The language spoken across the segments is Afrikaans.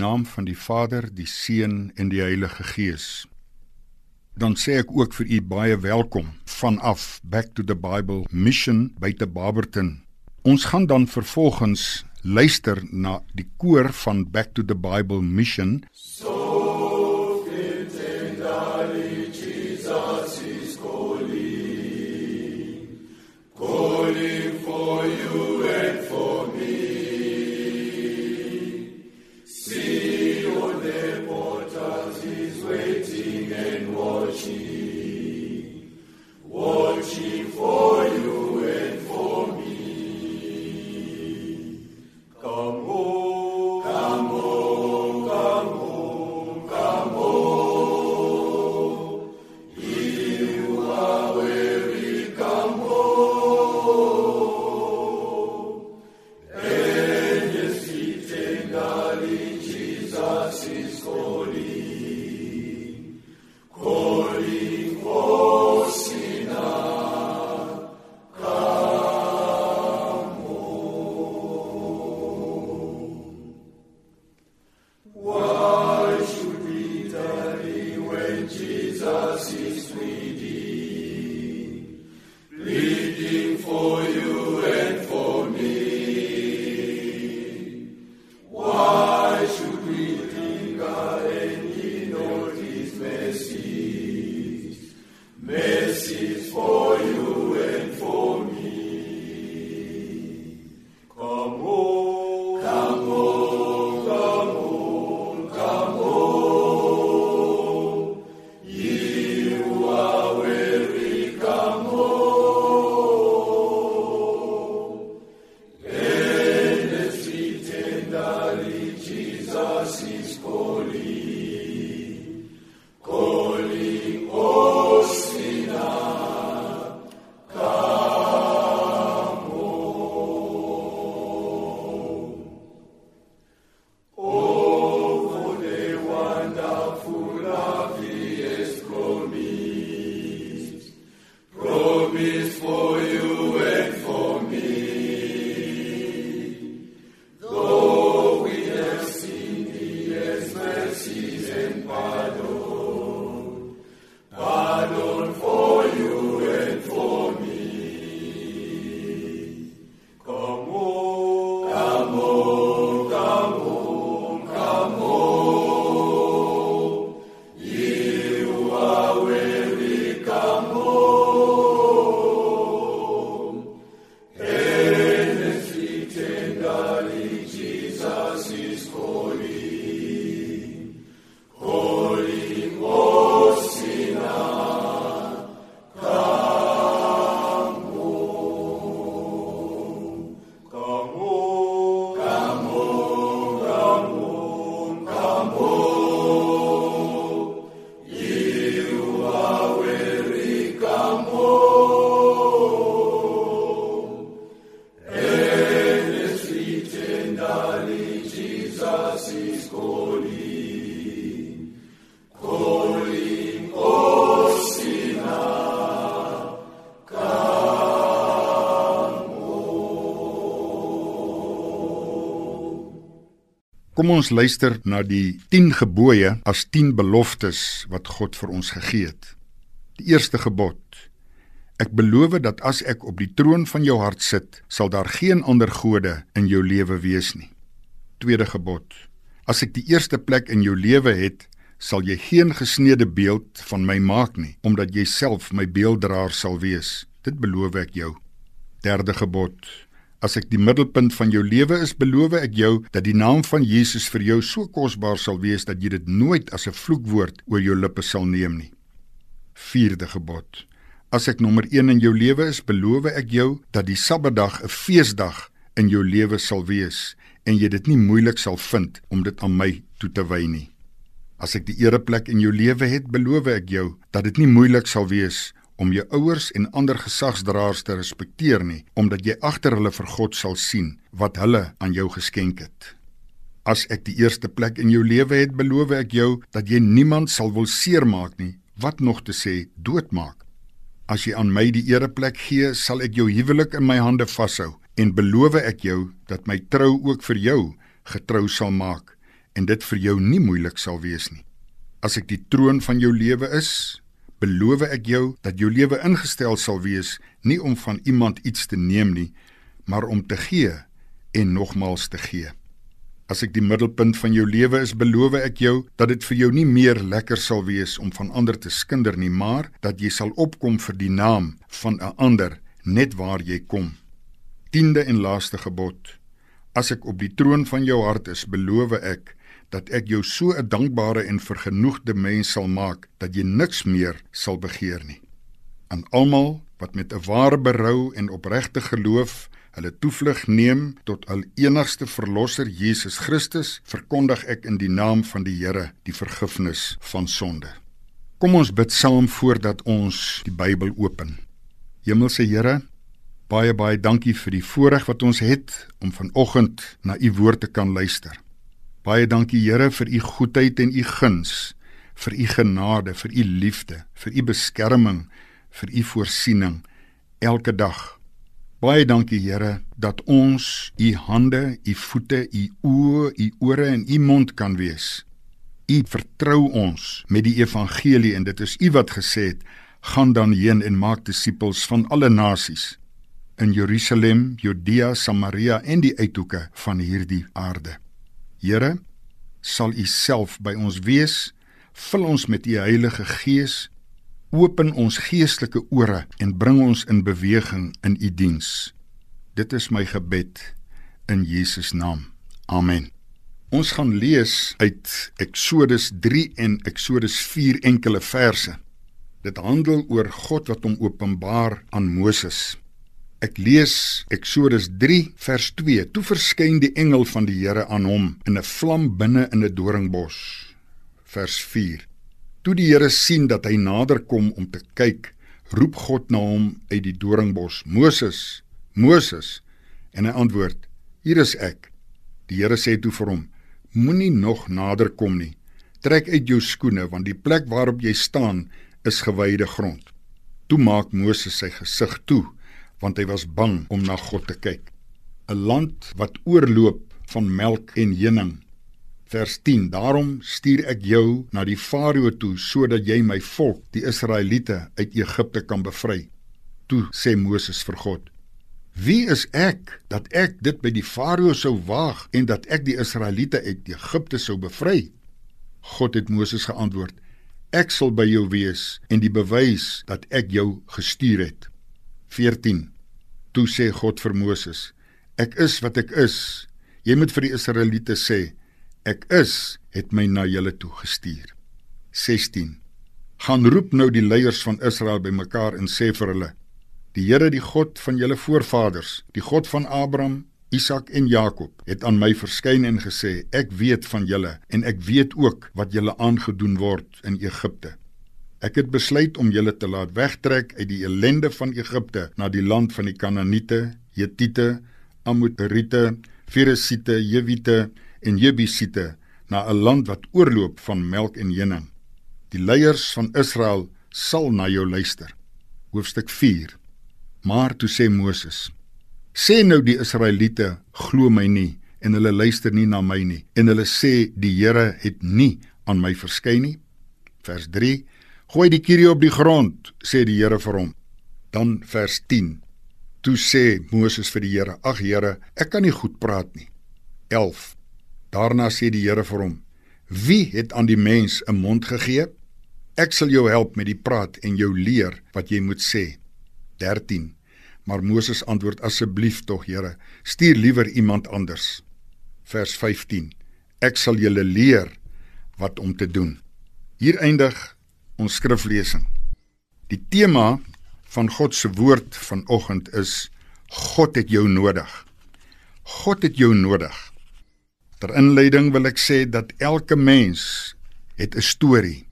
naam van die Vader, die Seun en die Heilige Gees. Dan sê ek ook vir u baie welkom vanaf Back to the Bible Mission by te Barberton. Ons gaan dan vervolgens luister na die koor van Back to the Bible Mission. So Kom ons luister na die 10 gebooie as 10 beloftes wat God vir ons gegee het. Die eerste gebod: Ek beloof dat as ek op die troon van jou hart sit, sal daar geen ander gode in jou lewe wees nie. Tweede gebod: As ek die eerste plek in jou lewe het, sal jy geen gesneede beeld van my maak nie, omdat jy self my beelddraer sal wees. Dit beloof ek jou. Derde gebod: As ek die middelpunt van jou lewe is, beloof ek jou dat die naam van Jesus vir jou so kosbaar sal wees dat jy dit nooit as 'n vloekwoord oor jou lippe sal neem nie. Vierde gebod. As ek nommer 1 in jou lewe is, beloof ek jou dat die Sabbatdag 'n feesdag in jou lewe sal wees en jy dit nie moeilik sal vind om dit aan my toe te wy nie. As ek die ereplek in jou lewe het, beloof ek jou dat dit nie moeilik sal wees om jou ouers en ander gesagsdraers te respekteer nie, omdat jy agter hulle vir God sal sien wat hulle aan jou geskenk het. As ek die eerste plek in jou lewe het, beloof ek jou dat jy niemand sal wil seermaak nie, wat nog te sê doodmaak. As jy aan my die ereplek gee, sal ek jou huwelik in my hande vashou en beloof ek jou dat my trou ook vir jou getrou sal maak en dit vir jou nie moeilik sal wees nie. As ek die troon van jou lewe is, beloof ek jou dat jou lewe ingestel sal wees nie om van iemand iets te neem nie, maar om te gee en nogmals te gee. As ek die middelpunt van jou lewe is, beloof ek jou dat dit vir jou nie meer lekker sal wees om van ander te skinder nie, maar dat jy sal opkom vir die naam van 'n ander net waar jy kom. Tiende en laaste gebod. As ek op die troon van jou hart is, beloof ek dat ek jou so 'n dankbare en vergenoegde mens sal maak dat jy niks meer sal begeer nie. Aan almal wat met 'n ware berou en opregte geloof hulle toevlug neem tot al enigste verlosser Jesus Christus, verkondig ek in die naam van die Here die vergifnis van sonde. Kom ons bid saam voordat ons die Bybel open. Hemelse Here, baie baie dankie vir die voorreg wat ons het om vanoggend na u woord te kan luister. Baie dankie Here vir u goedheid en u guns, vir u genade, vir u liefde, vir u beskerming, vir u voorsiening elke dag. Baie dankie Here dat ons u hande, u voete, u oë, u ore en u mond kan wees. U vertrou ons met die evangelie en dit is u wat gesê het: "Gaan dan heen en maak disippels van alle nasies in Jerusalem, Judea, Samaria en die uithoeke van hierdie aarde." Here, sal u self by ons wees, vul ons met u Heilige Gees Open ons geestelike ore en bring ons in beweging in u diens. Dit is my gebed in Jesus naam. Amen. Ons gaan lees uit Eksodus 3 en Eksodus 4 enkele verse. Dit handel oor God wat hom openbaar aan Moses. Ek lees Eksodus 3 vers 2. Toe verskyn die engel van die Here aan hom in 'n vlam binne in 'n doringbos. Vers Toe die Here sien dat hy nader kom om te kyk, roep God na hom uit die doringbos: "Moses, Moses." En hy antwoord: "Hier is ek." Die Here sê toe vir hom: "Moenie nog nader kom nie. Trek uit jou skoene want die plek waarop jy staan is gewyde grond." Toe maak Moses sy gesig toe want hy was bang om na God te kyk. 'n Land wat oorloop van melk en honing Vers 10: Daarom stuur ek jou na die Farao toe sodat jy my volk, die Israeliete, uit Egipte kan bevry. Toe sê Moses vir God: Wie is ek dat ek dit by die Farao sou waag en dat ek die Israeliete uit Egipte sou bevry? God het Moses geantwoord: Ek sal by jou wees en die bewys dat ek jou gestuur het. 14 Toe sê God vir Moses: Ek is wat ek is. Jy moet vir die Israeliete sê: Ek is het my na julle toe gestuur. 16. Gaan roep nou die leiers van Israel bymekaar en sê vir hulle: Die Here, die God van julle voorvaders, die God van Abraham, Isak en Jakob, het aan my verskyn en gesê: Ek weet van julle en ek weet ook wat julle aangedoen word in Egipte. Ek het besluit om julle te laat wegtrek uit die ellende van Egipte na die land van die Kanaaniete, Hetiete, Amorite, Feresiete, Jewiete en Jebusiete na 'n land wat oorloop van melk en honing. Die leiers van Israel sal na jou luister. Hoofstuk 4. Maar toe sê Moses: Sê nou die Israeliete glo my nie en hulle luister nie na my nie en hulle sê die Here het nie aan my verskyn nie. Vers 3: Gooi die kierie op die grond, sê die Here vir hom. Dan vers 10. Toe sê Moses vir die Here: Ag Here, ek kan nie goed praat nie. Daarna sê die Here vir hom: Wie het aan die mens 'n mond gegee? Ek sal jou help met die praat en jou leer wat jy moet sê. 13. Maar Moses antwoord: Asseblief tog, Here, stuur liewer iemand anders. Vers 15. Ek sal julle leer wat om te doen. Hier eindig ons skriflesing. Die tema van God se woord vanoggend is God het jou nodig. God het jou nodig. Ter inleiding wil ek sê dat elke mens het 'n storie.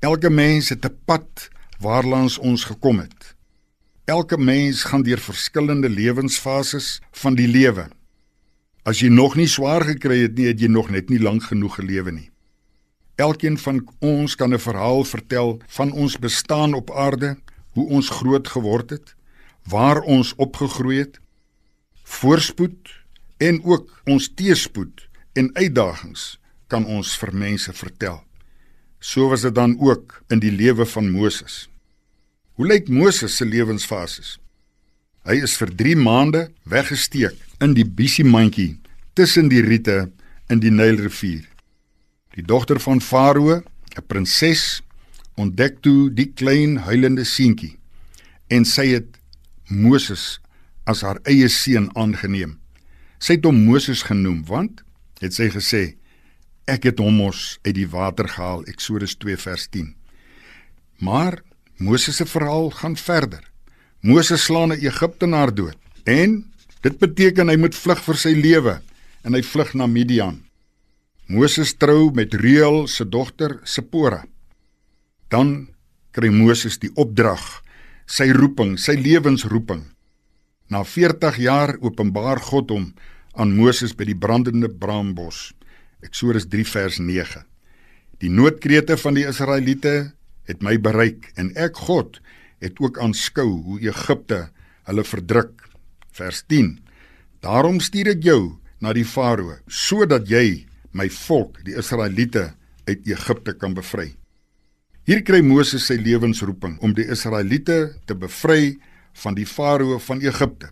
Elke mens het 'n pad waarlangs ons gekom het. Elke mens gaan deur verskillende lewensfases van die lewe. As jy nog nie swaar gekry het nie, het jy nog net nie lank genoeg gelewe nie. Elkeen van ons kan 'n verhaal vertel van ons bestaan op aarde, hoe ons groot geword het, waar ons opgegroei het, voorspoed en ook ons teëspoed en uitdagings kan ons vir mense vertel. So was dit dan ook in die lewe van Moses. Hoe lyk Moses se lewensfases? Hy is vir 3 maande weggesteek in die bisiemandjie tussen die riete in die Nylrivier. Die dogter van Farao, 'n prinses, ontdek toe die klein huilende seentjie en sy het Moses as haar eie seun aangeneem. Sy het hom Moses genoem want het sy gesê ek het hom mos uit die water gehaal Eksodus 2 vers 10. Maar Moses se verhaal gaan verder. Moses slaan 'n Egiptenaar dood en dit beteken hy moet vlug vir sy lewe en hy vlug na Midian. Moses trou met Reuel se dogter Sipora. Dan kry Moses die opdrag, sy roeping, sy lewensroeping. Na 40 jaar openbaar God hom aan Moses by die brandende braambos. Eksodus 3 vers 9. Die noodkrete van die Israeliete het my bereik en ek God het ook aanskou hoe Egipte hulle verdruk. Vers 10. Daarom stuur ek jou na die Farao sodat jy my volk, die Israeliete uit Egipte kan bevry. Hier kry Moses sy lewensroeping om die Israeliete te bevry van die Farao van Egipte.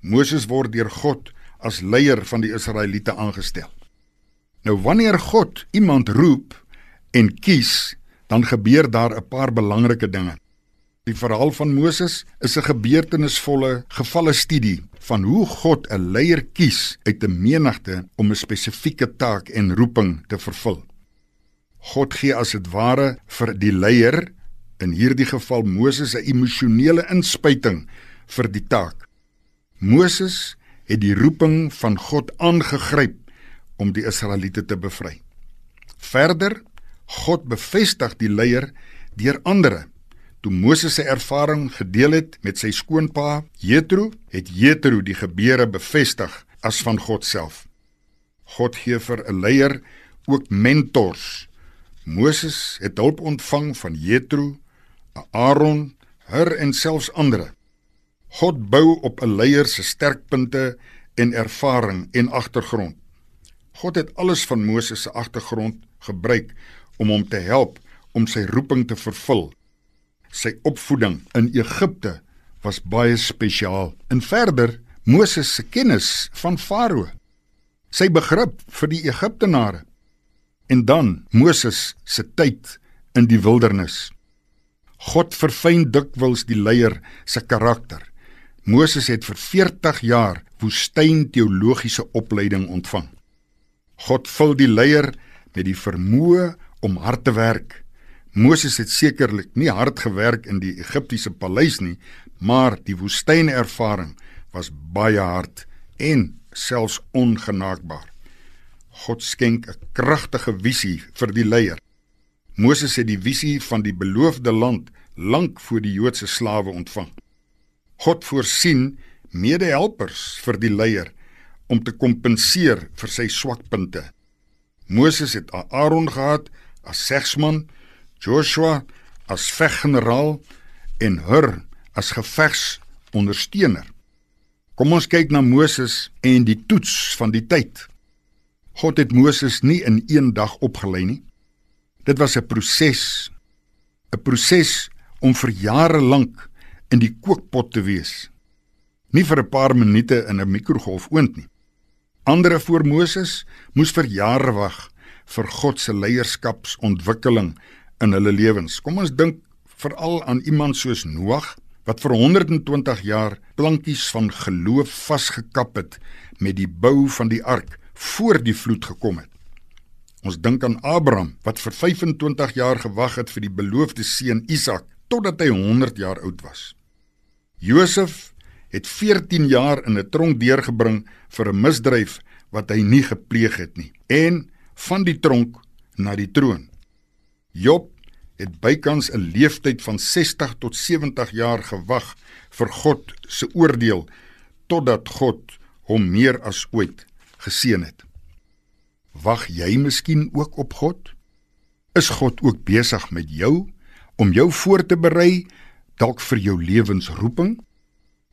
Moses word deur God as leier van die Israeliete aangestel. Nou wanneer God iemand roep en kies, dan gebeur daar 'n paar belangrike dinge. Die verhaal van Moses is 'n gebeurtenisvolle gevalle studie van hoe God 'n leier kies uit 'n menigte om 'n spesifieke taak en roeping te vervul. God gee as dit ware vir die leier, in hierdie geval Moses, 'n emosionele inspuiting vir die taak. Moses het die roeping van God aangegryp om die Israeliete te bevry. Verder, God bevestig die leier deur ander. Toe Moses sy ervaring gedeel het met sy skoonpa Jethro, het Jethro die gebeure bevestig as van God self. God gee vir 'n leier ook mentors. Moses het hulp ontvang van Jethro, Aaron, Hur en selfs ander. God bou op 'n leier se sterkpunte en ervaring en agtergrond. God het alles van Moses se agtergrond gebruik om hom te help om sy roeping te vervul. Sy opvoeding in Egipte was baie spesiaal. En verder, Moses se kennis van Farao, sy begrip vir die Egiptenare en dan Moses se tyd in die wildernis. God verfyn dikwels die leier se karakter. Moses het vir 40 jaar woestyn teologiese opleiding ontvang. God vul die leier met die vermoë om hard te werk. Moses het sekerlik nie hard gewerk in die Egiptiese paleis nie, maar die woestynervaring was baie hard en selfs ongenaakbaar. God skenk 'n kragtige visie vir die leier. Moses het die visie van die beloofde land lank voor die Joodse slawe ontvang. God voorsien medehelpers vir die leier om te kompenseer vir sy swakpunte. Moses het Aaron gehad as segsman, Joshua as veggeneraal en Hur as gevegsondersteuner. Kom ons kyk na Moses en die toets van die tyd. God het Moses nie in een dag opgelei nie. Dit was 'n proses, 'n proses om vir jare lank in die kookpot te wees. Nie vir 'n paar minute in 'n mikrogolfoond nie. Andere voor Moses moes vir jare wag vir God se leierskapsontwikkeling in hulle lewens. Kom ons dink veral aan iemand soos Noag wat vir 120 jaar plankies van geloof vasgekap het met die bou van die ark voor die vloed gekom het. Ons dink aan Abraham wat vir 25 jaar gewag het vir die beloofde seun Isak totdat hy 100 jaar oud was. Josef het 14 jaar in 'n tronk deurgebring vir 'n misdryf wat hy nie gepleeg het nie en van die tronk na die troon. Job het bykans 'n leeftyd van 60 tot 70 jaar gewag vir God se oordeel totdat God hom meer as ooit geseën het. Wag jy miskien ook op God? Is God ook besig met jou om jou voor te berei dalk vir jou lewensroeping?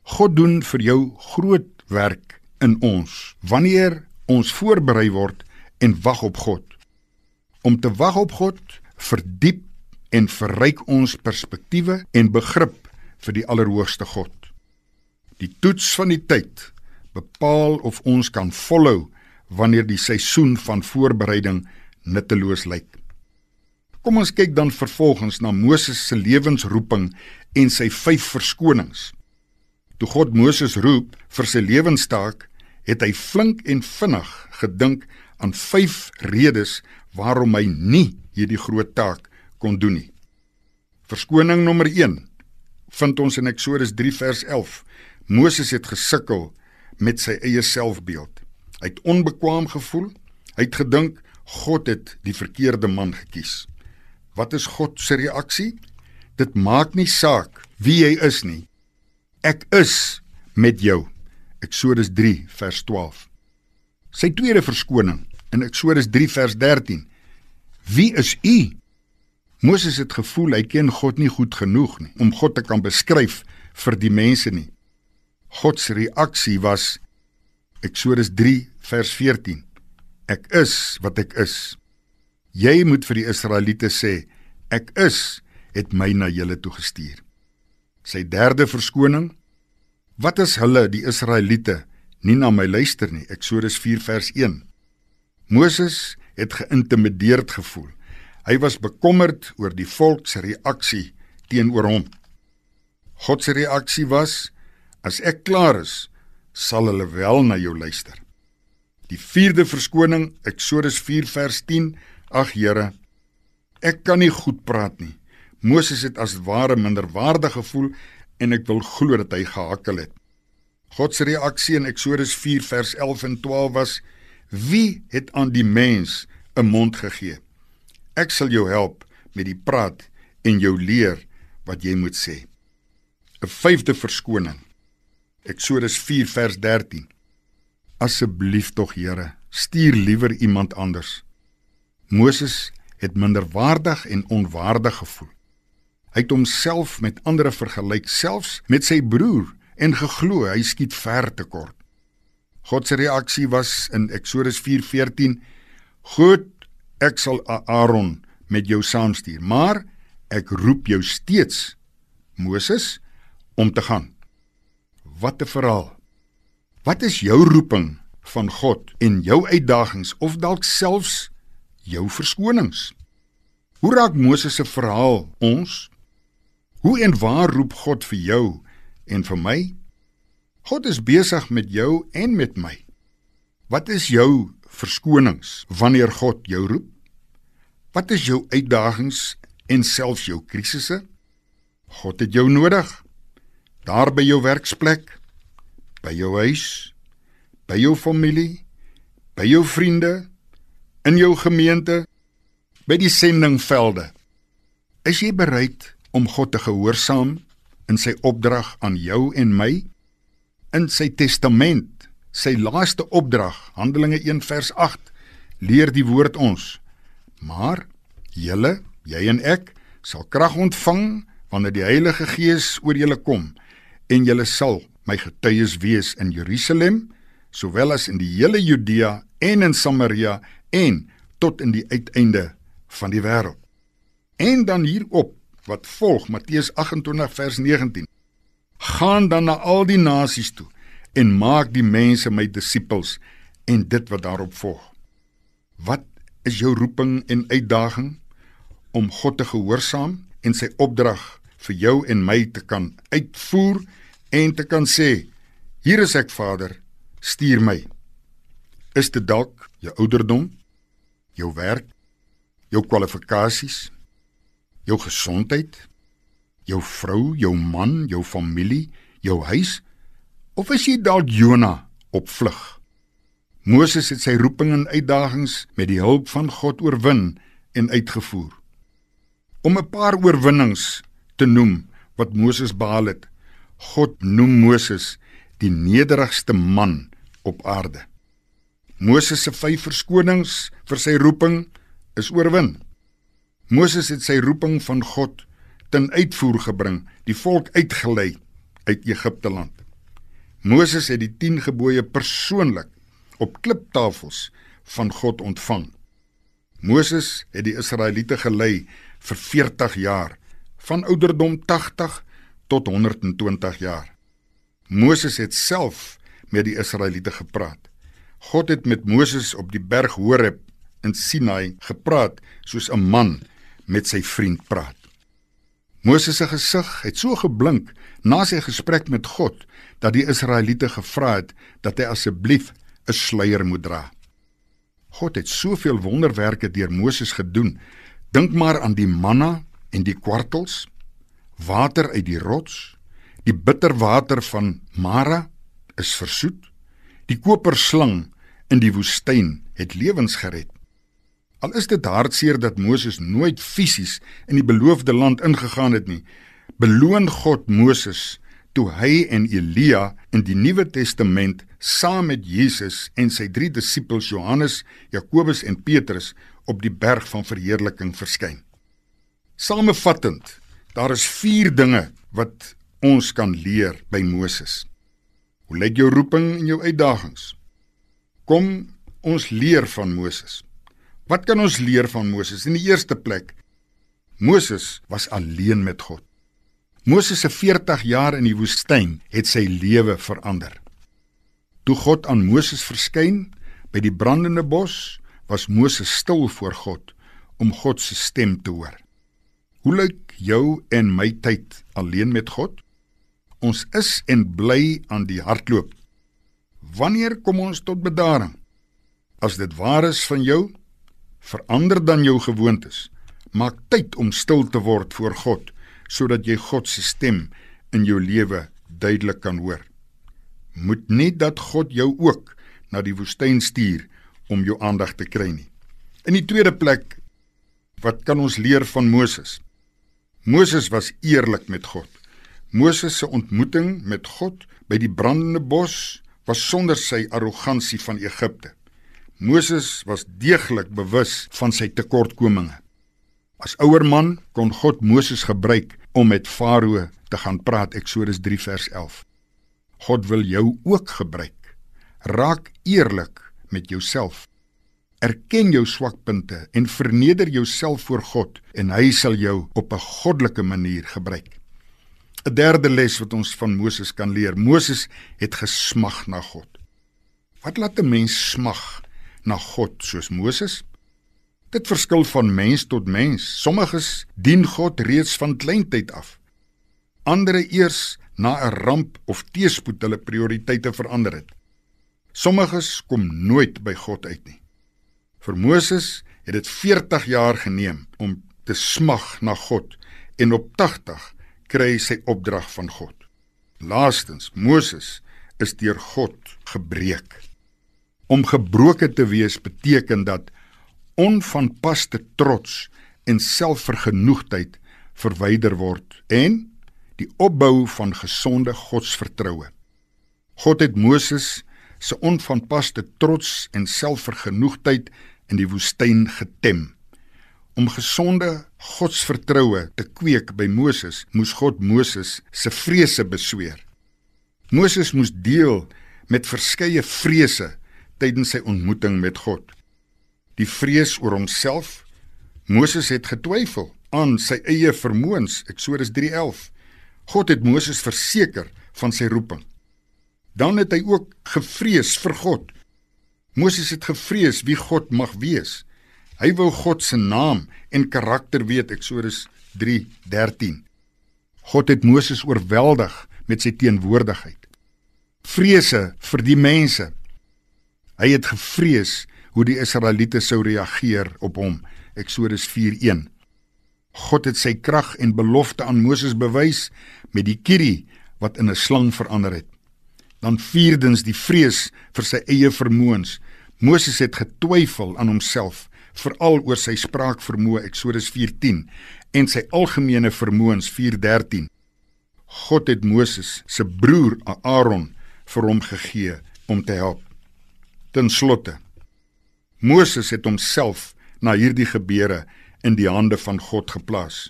God doen vir jou groot werk in ons wanneer ons voorberei word en wag op God. Om te wag op God verdiep en verryk ons perspektiewe en begrip vir die allerhoogste God. Die toets van die tyd bepaal of ons kan volhou wanneer die seisoen van voorbereiding nutteloos lyk. Kom ons kyk dan vervolgens na Moses se lewensroeping en sy vyf verskonings. Toe God Moses roep vir sy lewenstaak, het hy flink en vinnig gedink aan vyf redes waarom hy nie hierdie groot taak kon doen nie. Verskoning nommer 1 vind ons in Eksodus 3 vers 11. Moses het gesukkel met sy eie selfbeeld. Hy het onbekwaam gevoel. Hy het gedink God het die verkeerde man gekies. Wat is God se reaksie? Dit maak nie saak wie jy is nie. Ek is met jou. Eksodus 3 vers 12. Sy tweede verskoning in Eksodus 3 vers 13. Wie is u? Moses het gevoel hy ken God nie goed genoeg nie om God te kan beskryf vir die mense nie. God se reaksie was Eksodus 3 vers 14. Ek is wat ek is. Jy moet vir die Israeliete sê ek is het my na julle toe gestuur. Sy derde verskoning Wat as hulle die Israeliete nie na my luister nie? Eksodus 4 vers 1. Moses het geïntimideerd gevoel. Hy was bekommerd oor die volk se reaksie teenoor hom. God se reaksie was: As ek klaar is, sal hulle wel na jou luister. Die vierde verskoning, Eksodus 4 vers 10: Ag Here, ek kan nie goed praat nie. Moses het as ware minderwaardig gevoel en ek wil glo dat hy gehakkel het. God se reaksie in Eksodus 4 vers 11 en 12 was: Wie het aan die mens 'n mond gegee? Ek sal jou help met die praat en jou leer wat jy moet sê. 'n Vyfde verskoning. Eksodus 4 vers 13. Asseblief tog Here, stuur liewer iemand anders. Moses het minderwaardig en onwaardig gevoel. Hy het homself met ander vergelyk, selfs met sy broer en geglo hy skiet ver te kort. God se reaksie was in Eksodus 4:14: "Goed, ek sal Aaron met jou saamstuur, maar ek roep jou steeds, Moses, om te gaan." Wat 'n verhaal. Wat is jou roeping van God en jou uitdagings of dalk selfs jou verskonings? Hoe raak Moses se verhaal ons Hoe en waar roep God vir jou en vir my? God is besig met jou en met my. Wat is jou verskonings wanneer God jou roep? Wat is jou uitdagings en selfs jou krisisse? God het jou nodig. Daar by jou werksplek, by jou huis, by jou familie, by jou vriende, in jou gemeente, by die sendingvelde. Is jy bereid om God te gehoorsaam in sy opdrag aan jou en my in sy testament sy laaste opdrag Handelinge 1 vers 8 leer die woord ons. Maar julle jy en ek sal krag ontvang wanneer die Heilige Gees oor julle kom en julle sal my getuies wees in Jerusalem sowel as in die hele Judea en in Samaria en tot in die uiteinde van die wêreld en dan hierop wat volg Matteus 28 vers 19 gaan dan na al die nasies toe en maak die mense my disippels en dit wat daarop volg. Wat is jou roeping en uitdaging om God te gehoorsaam en sy opdrag vir jou en my te kan uitvoer en te kan sê hier is ek Vader stuur my. Is dit dalk jou ouderdom jou werk jou kwalifikasies jou gesondheid, jou vrou, jou man, jou familie, jou huis of is jy dalk Jona op vlug? Moses het sy roeping en uitdagings met die hulp van God oorwin en uitgevoer. Om 'n paar oorwinnings te noem wat Moses behaal het. God noem Moses die nederigste man op aarde. Moses se vyf verskonings vir sy roeping is oorwin. Moses het sy roeping van God ten uitvoer gebring, die volk uitgelei uit Egipte land. Moses het die 10 gebooie persoonlik op kliptafels van God ontvang. Moses het die Israeliete gelei vir 40 jaar, van ouderdom 80 tot 120 jaar. Moses het self met die Israeliete gepraat. God het met Moses op die berg Horeb in Sinai gepraat soos 'n man met sy vriend praat. Moses se gesig het so geblink na sy gesprek met God dat die Israeliete gevra het dat hy asseblief 'n sluier moet dra. God het soveel wonderwerke deur Moses gedoen. Dink maar aan die manna en die kwartels, water uit die rots, die bitter water van Mara is versoet. Die koperslang in die woestyn het lewens gered. Al is dit hartseer dat Moses nooit fisies in die beloofde land ingegaan het nie, beloon God Moses toe hy en Elia in die Nuwe Testament saam met Jesus en sy drie disippels Johannes, Jakobus en Petrus op die berg van verheerliking verskyn. Samevattend, daar is 4 dinge wat ons kan leer by Moses. Hoe lyk jou roeping en jou uitdagings? Kom ons leer van Moses. Wat kan ons leer van Moses? In die eerste plek, Moses was alleen met God. Moses se 40 jaar in die woestyn het sy lewe verander. Toe God aan Moses verskyn by die brandende bos, was Moses stil voor God om God se stem te hoor. Hoe lyk jou en my tyd alleen met God? Ons is en bly aan die hardloop. Wanneer kom ons tot bedaring? As dit waar is van jou, Verander dan jou gewoontes. Maak tyd om stil te word voor God sodat jy God se stem in jou lewe duidelik kan hoor. Moet nie dat God jou ook na die woestyn stuur om jou aandag te kry nie. In die tweede plek wat kan ons leer van Moses? Moses was eerlik met God. Moses se ontmoeting met God by die brandende bos was sonder sy arrogansie van Egipte. Moses was deeglik bewus van sy tekortkominge. As ouer man kon God Moses gebruik om met Farao te gaan praat Eksodus 3 vers 11. God wil jou ook gebruik. Raak eerlik met jouself. Erken jou swakpunte en verneder jouself voor God en hy sal jou op 'n goddelike manier gebruik. 'n Derde les wat ons van Moses kan leer. Moses het gesmag na God. Wat laat 'n mens smag na God soos Moses? Dit verskil van mens tot mens. Sommiges dien God reeds van kleintyd af. Andere eers na 'n ramp of teëspoed hulle prioriteite verander het. Sommiges kom nooit by God uit nie. Vir Moses het dit 40 jaar geneem om te smag na God en op 80 kry hy sy opdrag van God. Laastens, Moses is deur God gebreek. Om gebroken te wees beteken dat onvanpaste trots en selfvergenoegdheid verwyder word en die opbou van gesonde godsvertroue. God het Moses se onvanpaste trots en selfvergenoegdheid in die woestyn getem. Om gesonde godsvertroue te kweek by Moses, moes God Moses se vrese besweer. Moses moes deel met verskeie vrese tydens sy ontmoeting met God. Die vrees oor homself. Moses het getwyfel aan sy eie vermoëns, Eksodus 3:11. God het Moses verseker van sy roeping. Dan het hy ook gevrees vir God. Moses het gevrees wie God mag wees. Hy wou God se naam en karakter weet, Eksodus 3:13. God het Moses oorweldig met sy teenwoordigheid. Vrese vir die mense Hy het gevrees hoe die Israeliete sou reageer op hom. Eksodus 4:1. God het sy krag en belofte aan Moses bewys met die kierie wat in 'n slang verander het. Dan vierdens die vrees vir sy eie vermoëns. Moses het getwyfel aan homself, veral oor sy spraakvermoë Eksodus 4:10 en sy algemene vermoëns 4:13. God het Moses se broer Aaron vir hom gegee om te help. Ten slotte Moses het homself na hierdie gebeure in die hande van God geplaas.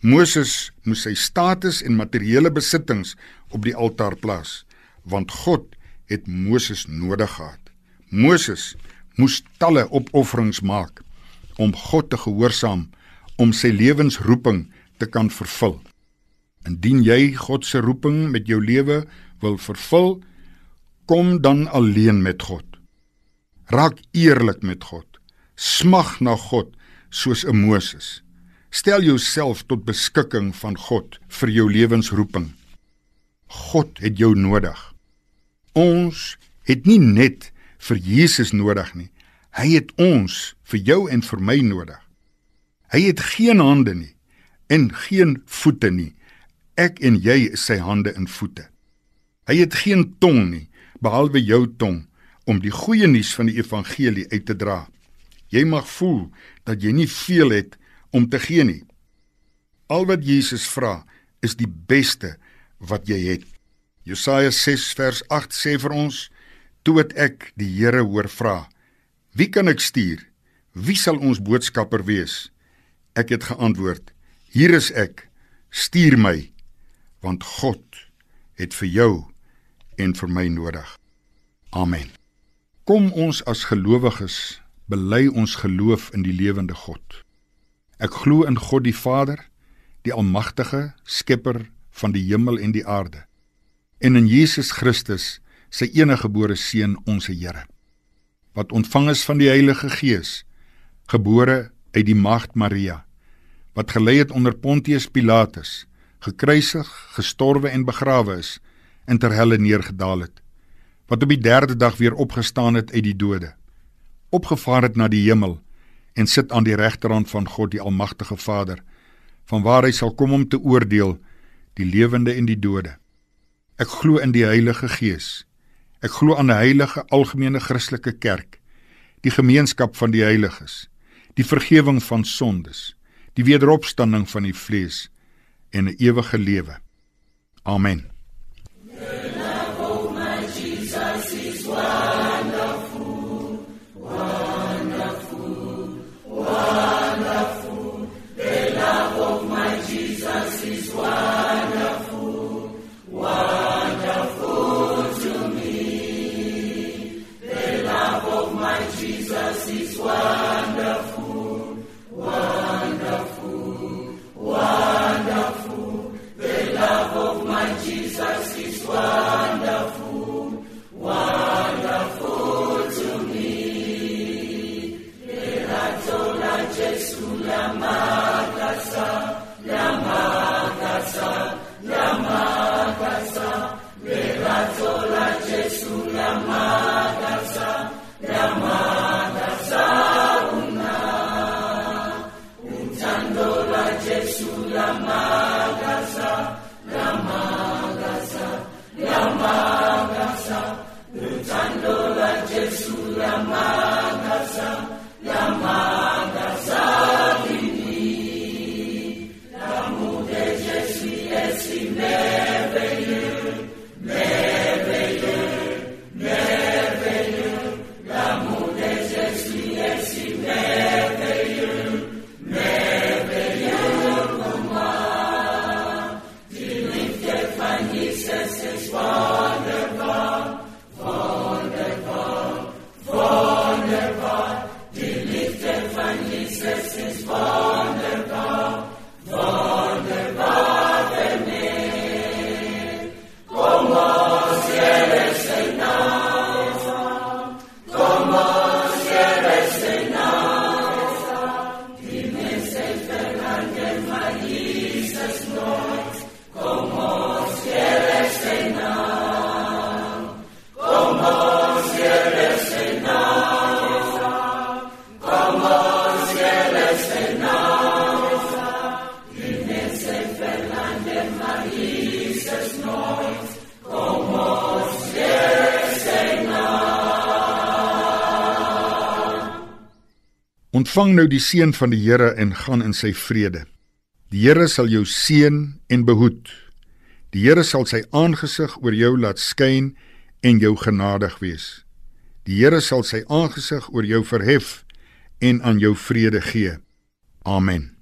Moses moes sy status en materiële besittings op die altaar plaas, want God het Moses nodig gehad. Moses moes talle opofferings maak om God te gehoorsaam om sy lewensroeping te kan vervul. Indien jy God se roeping met jou lewe wil vervul, kom dan alleen met God. Raak eerlik met God. Smag na God soos 'n Moses. Stel jouself tot beskikking van God vir jou lewensroeping. God het jou nodig. Ons het nie net vir Jesus nodig nie. Hy het ons vir jou en vir my nodig. Hy het geen hande nie en geen voete nie. Ek en jy is sy hande en voete. Hy het geen tong nie behalwe jou tong om die goeie nuus van die evangelie uit te dra. Jy mag voel dat jy nie veel het om te gee nie. Al wat Jesus vra is die beste wat jy het. Jesaja 6 vers 8 sê vir ons: "Toe het ek die Here hoor vra: Wie kan ek stuur? Wie sal ons boodskapper wees?" Ek het geantwoord: "Hier is ek. Stuur my." Want God het vir jou en vir my nodig. Amen. Kom ons as gelowiges bely ons geloof in die lewende God. Ek glo in God die Vader, die almagtige skepper van die hemel en die aarde, en in Jesus Christus, sy eniggebore seun, ons Here, wat ontvang is van die Heilige Gees, gebore uit die maagd Maria, wat gelei het onder Pontius Pilatus, gekruisig, gestorwe en begrawe is en ter helle neergedaal het wat op die 3de dag weer opgestaan het uit die dode opgevaar het na die hemel en sit aan die regterhand van God die almagtige Vader vanwaar hy sal kom om te oordeel die lewende en die dode. Ek glo in die Heilige Gees. Ek glo aan 'n heilige algemene Christelike kerk die gemeenskap van die heiliges die vergifnis van sondes die wederopstanding van die vlees en 'n ewige lewe. Amen Ontvang nou die seën van die Here en gaan in sy vrede. Die Here sal jou seën en behoed. Die Here sal sy aangesig oor jou laat skyn en jou genadig wees. Die Here sal sy aangesig oor jou verhef en aan jou vrede gee. Amen.